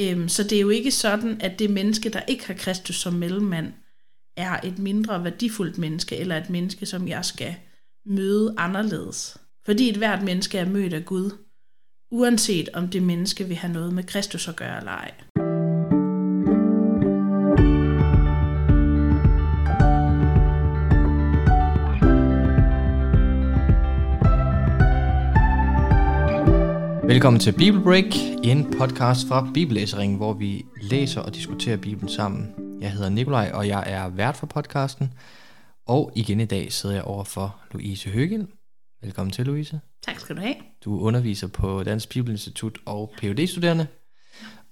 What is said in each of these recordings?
Øhm, så det er jo ikke sådan, at det menneske, der ikke har Kristus som mellemmand, er et mindre værdifuldt menneske, eller et menneske, som jeg skal møde anderledes. Fordi et hvert menneske er mødt af Gud, uanset om det menneske vil have noget med Kristus at gøre eller ej. Velkommen til Bible Break, en podcast fra Bibellæseringen, hvor vi læser og diskuterer Bibelen sammen. Jeg hedder Nikolaj, og jeg er vært for podcasten. Og igen i dag sidder jeg over for Louise Høgel. Velkommen til, Louise. Tak skal du have. Du underviser på Dansk Bibelinstitut og phd studerende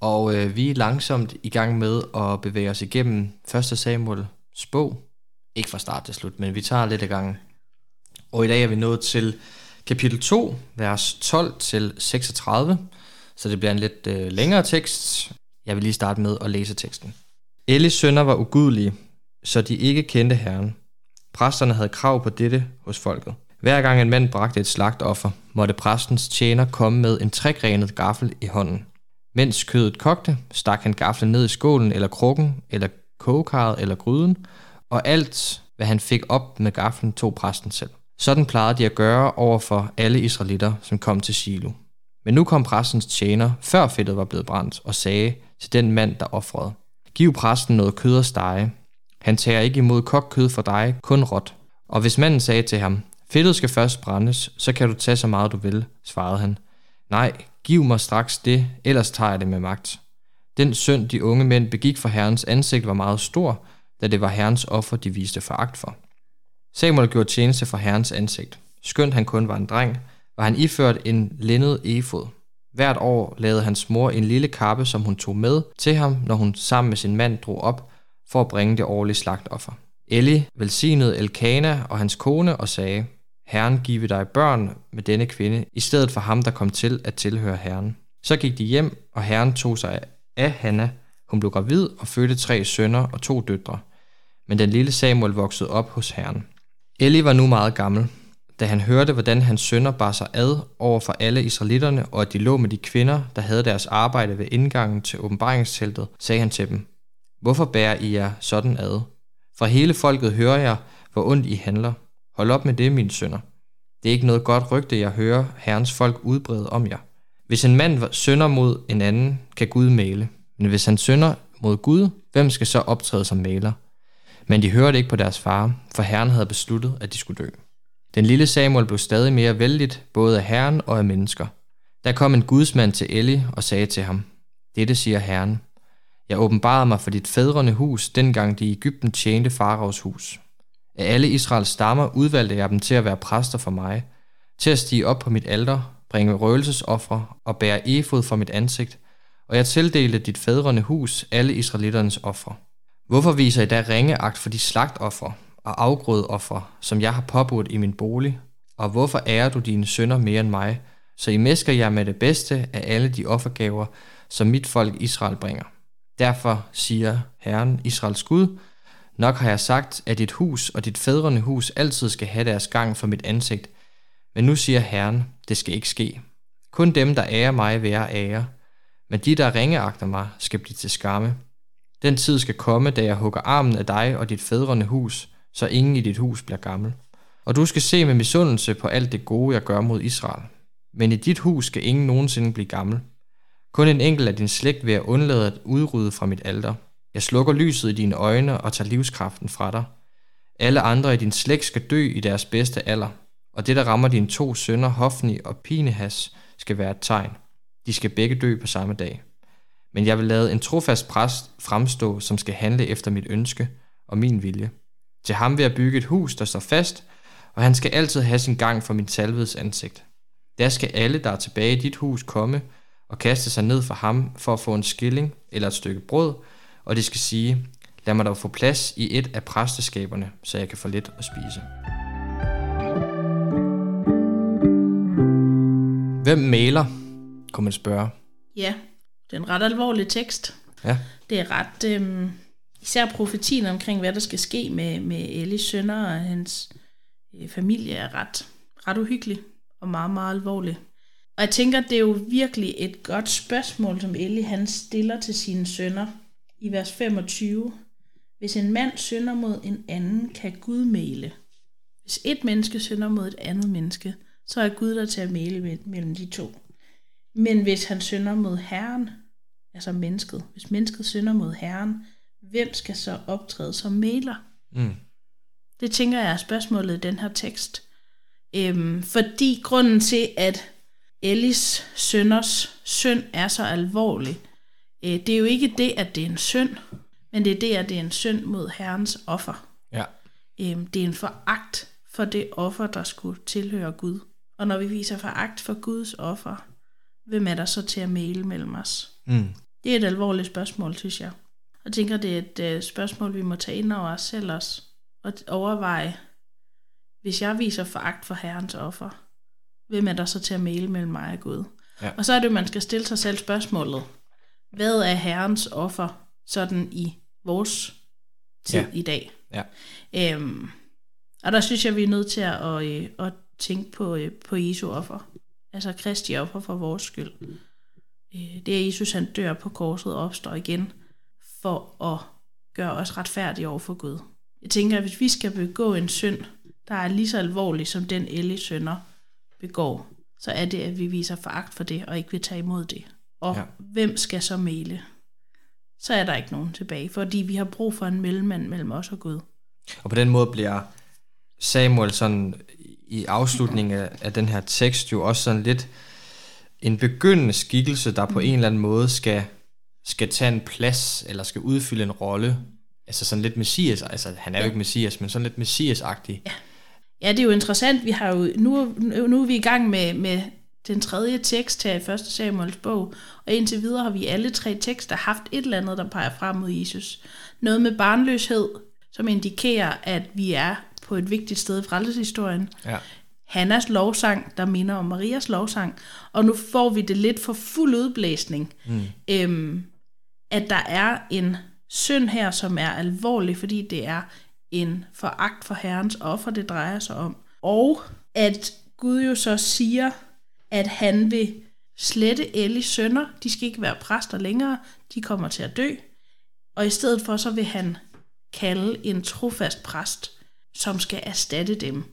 Og øh, vi er langsomt i gang med at bevæge os igennem 1. Samuel bog. Ikke fra start til slut, men vi tager lidt af gangen. Og i dag er vi nået til kapitel 2, vers 12-36, så det bliver en lidt øh, længere tekst. Jeg vil lige starte med at læse teksten. Elis sønner var ugudelige, så de ikke kendte Herren. Præsterne havde krav på dette hos folket. Hver gang en mand bragte et slagtoffer, måtte præstens tjener komme med en trægrenet gaffel i hånden. Mens kødet kogte, stak han gaflen ned i skålen eller krukken, eller kogekarret eller gryden, og alt, hvad han fik op med gaflen, tog præsten selv. Sådan plejede de at gøre over for alle israelitter, som kom til Silo. Men nu kom præstens tjener, før fedtet var blevet brændt, og sagde til den mand, der offrede, Giv præsten noget kød og stege. Han tager ikke imod kogt kød for dig, kun råt. Og hvis manden sagde til ham, Fedtet skal først brændes, så kan du tage så meget du vil, svarede han. Nej, giv mig straks det, ellers tager jeg det med magt. Den synd, de unge mænd begik for herrens ansigt, var meget stor, da det var herrens offer, de viste foragt for. Samuel gjorde tjeneste for herrens ansigt. Skønt han kun var en dreng, var han iført en lindet efod. Hvert år lavede hans mor en lille kappe, som hun tog med til ham, når hun sammen med sin mand drog op for at bringe det årlige slagtoffer. Eli velsignede Elkana og hans kone og sagde, Herren give dig børn med denne kvinde, i stedet for ham, der kom til at tilhøre Herren. Så gik de hjem, og Herren tog sig af Hanna. Hun blev gravid og fødte tre sønner og to døtre. Men den lille Samuel voksede op hos Herren. Eli var nu meget gammel. Da han hørte, hvordan hans sønner bar sig ad over for alle israelitterne, og at de lå med de kvinder, der havde deres arbejde ved indgangen til åbenbaringsteltet, sagde han til dem, Hvorfor bærer I jer sådan ad? Fra hele folket hører jeg, hvor ondt I handler. Hold op med det, mine sønner. Det er ikke noget godt rygte, jeg hører herrens folk udbrede om jer. Hvis en mand sønder mod en anden, kan Gud male. Men hvis han sønder mod Gud, hvem skal så optræde som maler? Men de hørte ikke på deres far, for Herren havde besluttet, at de skulle dø. Den lille Samuel blev stadig mere vældigt, både af Herren og af mennesker. Der kom en gudsmand til Eli og sagde til ham, Dette siger Herren, jeg åbenbarede mig for dit fædrende hus, dengang de i Ægypten tjente faraos hus. Af alle Israels stammer udvalgte jeg dem til at være præster for mig, til at stige op på mit alter, bringe røgelsesoffre og bære efod for mit ansigt, og jeg tildelte dit fædrende hus alle israelitternes ofre. Hvorfor viser I da ringeagt for de slagtoffer og afgrødeoffer, som jeg har påbudt i min bolig? Og hvorfor ærer du dine sønner mere end mig, så I mesker jer med det bedste af alle de offergaver, som mit folk Israel bringer? Derfor siger Herren, Israels Gud, nok har jeg sagt, at dit hus og dit fædrende hus altid skal have deres gang for mit ansigt. Men nu siger Herren, det skal ikke ske. Kun dem, der ærer mig, vil jeg ære. Men de, der ringeagter mig, skal blive til skamme. Den tid skal komme, da jeg hugger armen af dig og dit fædrende hus, så ingen i dit hus bliver gammel. Og du skal se med misundelse på alt det gode, jeg gør mod Israel. Men i dit hus skal ingen nogensinde blive gammel. Kun en enkelt af din slægt vil jeg undlade at udrydde fra mit alter. Jeg slukker lyset i dine øjne og tager livskraften fra dig. Alle andre i din slægt skal dø i deres bedste alder, og det, der rammer dine to sønner, Hofni og Pinehas, skal være et tegn. De skal begge dø på samme dag. Men jeg vil lade en trofast præst fremstå, som skal handle efter mit ønske og min vilje. Til ham vil jeg bygge et hus, der står fast, og han skal altid have sin gang for min salvedes ansigt. Der skal alle, der er tilbage i dit hus, komme og kaste sig ned for ham for at få en skilling eller et stykke brød, og de skal sige, lad mig dog få plads i et af præsteskaberne, så jeg kan få lidt at spise. Hvem maler, kunne man spørge. Ja, det er en ret alvorlig tekst. Ja. Det er ret, øhm, især profetien omkring, hvad der skal ske med, med Elis sønner og hans øh, familie, er ret, ret uhyggelig og meget, meget alvorlig. Og jeg tænker, det er jo virkelig et godt spørgsmål, som Ellie han stiller til sine sønner i vers 25. Hvis en mand synder mod en anden, kan Gud male. Hvis et menneske synder mod et andet menneske, så er Gud der til at male mellem de to. Men hvis han synder mod Herren, altså mennesket, hvis mennesket synder mod Herren, hvem skal så optræde som maler? Mm. Det tænker jeg er spørgsmålet i den her tekst. Øhm, fordi grunden til, at Ellis sønders synd er så alvorlig, øh, det er jo ikke det, at det er en synd, men det er det, at det er en synd mod Herrens offer. Ja. Øhm, det er en foragt for det offer, der skulle tilhøre Gud. Og når vi viser foragt for Guds offer, hvem er der så til at male mellem os? Mm. Det er et alvorligt spørgsmål, synes jeg. Jeg tænker, det er et øh, spørgsmål, vi må tage ind over os selv også, og overveje, hvis jeg viser foragt for Herrens offer, hvem er der så til at male mellem mig og Gud? Ja. Og så er det, man skal stille sig selv spørgsmålet, hvad er Herrens offer sådan i vores tid Ja. i dag? Ja. Øhm, og der synes jeg, vi er nødt til at, at, øh, at tænke på, øh, på Jesu offer. Altså Kristi offer for vores skyld. Øh, Det er Jesus, han dør på korset og opstår igen for at gøre os retfærdige over for Gud. Jeg tænker, at hvis vi skal begå en synd, der er lige så alvorlig som den Ellie sønder begår, så er det, at vi viser foragt for det, og ikke vil tage imod det. Og ja. hvem skal så male? Så er der ikke nogen tilbage, fordi vi har brug for en mellemmand mellem os og Gud. Og på den måde bliver Samuel sådan i afslutningen af, af den her tekst jo også sådan lidt en begyndende skikkelse, der på en eller anden måde skal, skal tage en plads, eller skal udfylde en rolle. Altså sådan lidt messias, altså han er jo Ja. ikke messias, men sådan lidt messias-agtig. Ja. Ja, det er jo interessant. Vi har jo, nu, nu er vi i gang med, med den tredje tekst her i 1. Samuels bog, og indtil videre har vi alle tre tekster haft et eller andet, der peger frem mod Jesus. Noget med barnløshed, som indikerer, at vi er på et vigtigt sted i frelseshistorien. Ja. Hannas lovsang, der minder om Marias lovsang, og nu får vi det lidt for fuld udblæsning, Mm. øhm, at der er en synd her, som er alvorlig, fordi det er en foragt for Herrens offer, det drejer sig om. Og at Gud jo så siger, at han vil slette Ellis sønner. De skal ikke være præster længere. De kommer til at dø. Og i stedet for, så vil han kalde en trofast præst, som skal erstatte dem.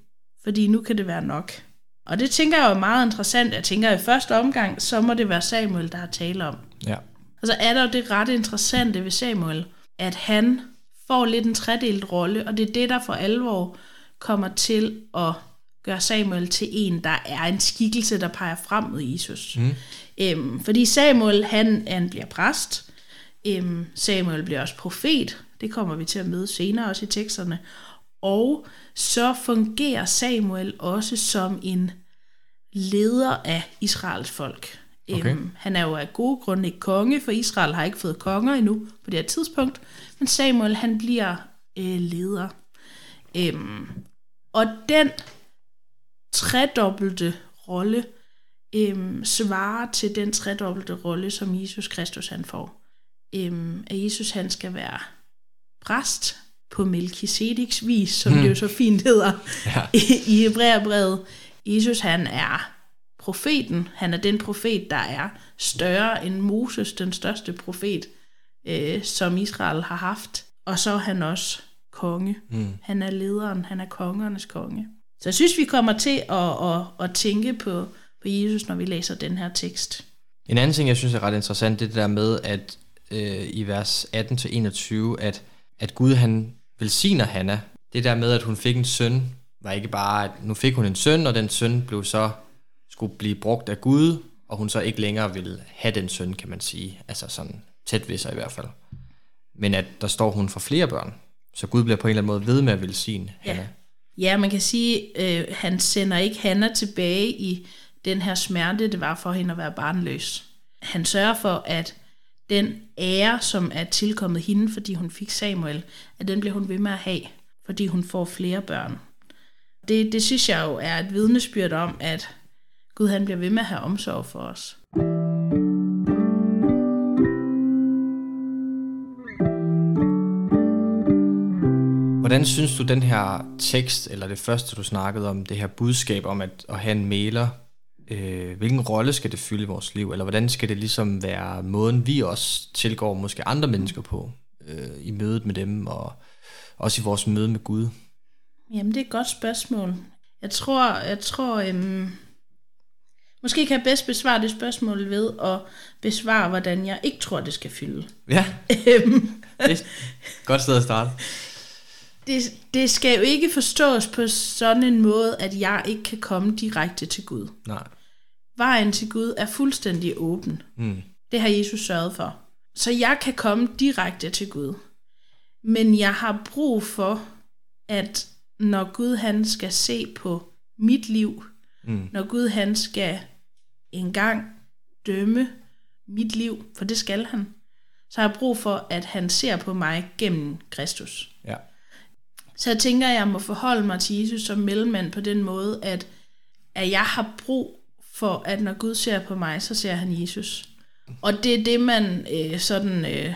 Fordi nu kan det være nok. Og det tænker jeg jo er meget interessant. Jeg tænker, at i første omgang, så må det være Samuel, der har tale om. Ja. Og så er der jo det ret interessante ved Samuel, at han får lidt en tredelt rolle, og det er det, der for alvor kommer til at gøre Samuel til en, der er en skikkelse, der peger frem mod Jesus. Mm. Øhm, fordi Samuel, han, han bliver præst. Øhm, Samuel bliver også profet. Det kommer vi til at møde senere også i teksterne. Og så fungerer Samuel også som en leder af Israels folk. Okay. Øhm, han er jo af gode grunde ikke konge, for Israel har ikke fået konger endnu på det her tidspunkt. Men Samuel, han bliver øh, leder. Øhm, og den tredobbelte rolle øhm, svarer til den tredobbelte rolle, som Jesus Kristus han får. Øhm, at Jesus han skal være præst på Melchizedeks vis, som Hmm. det jo så fint hedder Ja. i, i Hebræerbrevet. Jesus han er profeten. Han er den profet, der er større end Moses, den største profet, øh, som Israel har haft. Og så er han også konge. Mm. Han er lederen, han er kongernes konge. Så jeg synes, vi kommer til at, at, at tænke på, på Jesus, når vi læser den her tekst. En anden ting, jeg synes er ret interessant, det er det der med, at øh, i vers 18-21, at, at Gud han velsigner Hanna. Det der med, at hun fik en søn, var ikke bare, at nu fik hun en søn, og den søn blev så, skulle blive brugt af Gud, og hun så ikke længere ville have den søn, kan man sige. Altså sådan tæt ved sig i hvert fald. Men at der står hun for flere børn. Så Gud bliver på en eller anden måde ved med at velsigne Ja. Hanna. Ja, man kan sige, øh, han sender ikke Hanna tilbage i den her smerte, det var for hende at være barnløs. Han sørger for, at den ære, som er tilkommet hende, fordi hun fik Samuel, at den bliver hun ved med at have, fordi hun får flere børn. Det, det synes jeg jo er et vidnesbyrd om, at Gud han bliver ved med at have omsorg for os. Hvordan synes du, den her tekst, eller det første, du snakkede om, det her budskab om at, at have en maler, øh, hvilken rolle skal det fylde i vores liv, eller hvordan skal det ligesom være måden, vi også tilgår måske andre mennesker på, øh, i mødet med dem, og også i vores møde med Gud? Jamen, det er et godt spørgsmål. Jeg tror, jeg tror, øhm, måske kan jeg bedst besvare det spørgsmål ved at besvare, hvordan jeg ikke tror, det skal fylde. Ja, Øhm, det er et godt sted at starte. Det, det skal jo ikke forstås på sådan en måde, at jeg ikke kan komme direkte til Gud. Nej. Vejen til Gud er fuldstændig åben. Mm. Det har Jesus sørget for. Så jeg kan komme direkte til Gud. Men jeg har brug for, at når Gud han skal se på mit liv, Mm. når Gud han skal engang dømme mit liv, for det skal han, så har jeg brug for, at han ser på mig gennem Kristus. Ja. Så jeg tænker, at jeg må forholde mig til Jesus som mellemmand på den måde, at, at jeg har brug for, at når Gud ser på mig, så ser han Jesus. Og det er det, man øh, sådan øh,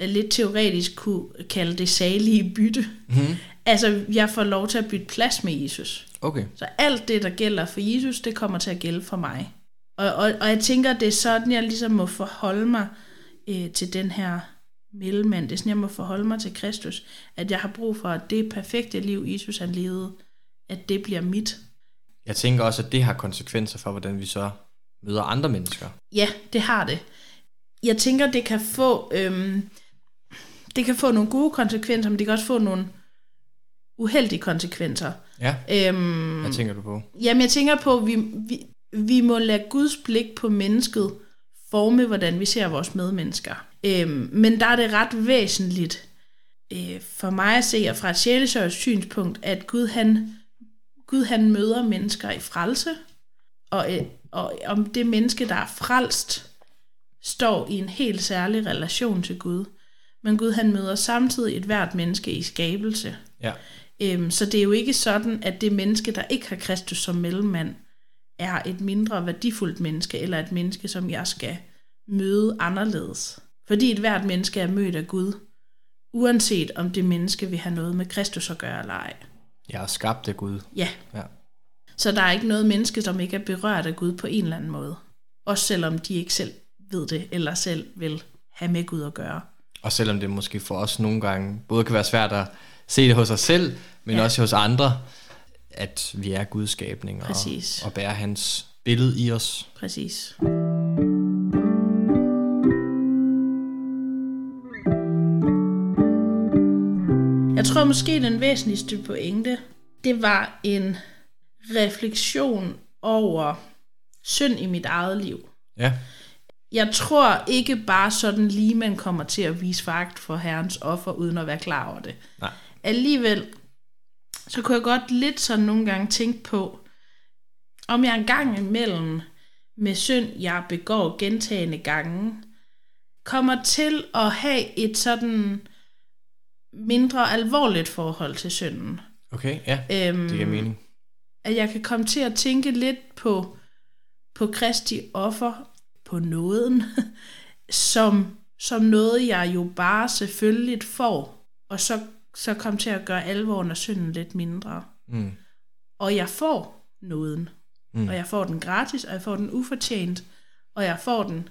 lidt teoretisk kunne kalde det salige bytte. Mm. Altså, jeg får lov til at bytte plads med Jesus. Okay. Så alt det, der gælder for Jesus, det kommer til at gælde for mig. Og, og, og jeg tænker, det er sådan, jeg ligesom må forholde mig øh, til den her mellemmand. Det er sådan, jeg må forholde mig til Kristus. At jeg har brug for, at det perfekte liv, Jesus han levede, at det bliver mit. Jeg tænker også, at det har konsekvenser for, hvordan vi så møder andre mennesker. Ja, det har det. Jeg tænker, det kan få, øhm, det kan få nogle gode konsekvenser, men det kan også få nogle uheldige konsekvenser. Ja, Øhm, hvad tænker du på? Jamen, jeg tænker på, at vi, vi, vi må lade Guds blik på mennesket forme, hvordan vi ser vores medmennesker. Øhm, men der er det ret væsentligt øh, for mig at se, og fra et sjælesørgs synspunkt, at Gud han, Gud han møder mennesker i frelse, og, øh, og om det menneske, der er frelst, står i en helt særlig relation til Gud. Men Gud han møder samtidig et hvert menneske i skabelse. Ja. Øhm, så det er jo ikke sådan, at det menneske, der ikke har Kristus som mellemmand, er et mindre værdifuldt menneske, eller et menneske, som jeg skal møde anderledes. Fordi et hvert menneske er mødt af Gud, uanset om det menneske vil have noget med Kristus at gøre eller ej. Jeg er skabt af Gud. Ja, Ja. så der er ikke noget menneske, som ikke er berørt af Gud på en eller anden måde. Også selvom de ikke selv ved det, eller selv vil have med Gud at gøre. Og selvom det måske for os nogle gange både kan være svært at se det hos os selv, men Ja. også hos andre, at vi er Guds skabning og, Præcis. og bærer hans billede i os. Præcis. Tror måske den væsentligste pointe, det var en refleksion over synd i mit eget liv. Ja, Jeg tror ikke bare sådan lige, man kommer til at vise fagt for herrens offer, uden at være klar over det. nej. Alligevel, så kunne jeg godt lidt sådan nogle gange tænke på, om jeg en gang imellem med synd, jeg begår gentagende gange, kommer til at have et sådan mindre alvorligt forhold til synden. Okay, ja, Øhm, det giver mening. at jeg kan komme til at tænke lidt på, på Kristi offer, på nåden, som, som noget, jeg jo bare selvfølgelig får, og så, så kom til at gøre alvoren af synden lidt mindre. Mm. Og jeg får nåden, Mm. og jeg får den gratis, og jeg får den ufortjent, og jeg får den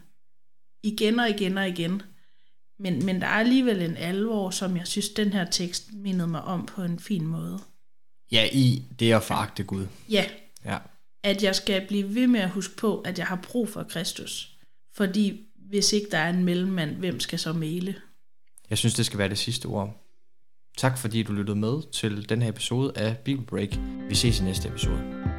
igen og igen og igen. Men, men der er alligevel en alvor, som jeg synes, den her tekst mindede mig om på en fin måde. Ja, i det at foragte Gud. Ja, Ja. at jeg skal blive ved med at huske på, at jeg har brug for Kristus. Fordi hvis ikke der er en mellemmand, hvem skal så male? Jeg synes, det skal være det sidste ord. Tak fordi du lyttede med til den her episode af Bible Break. Vi ses i næste episode.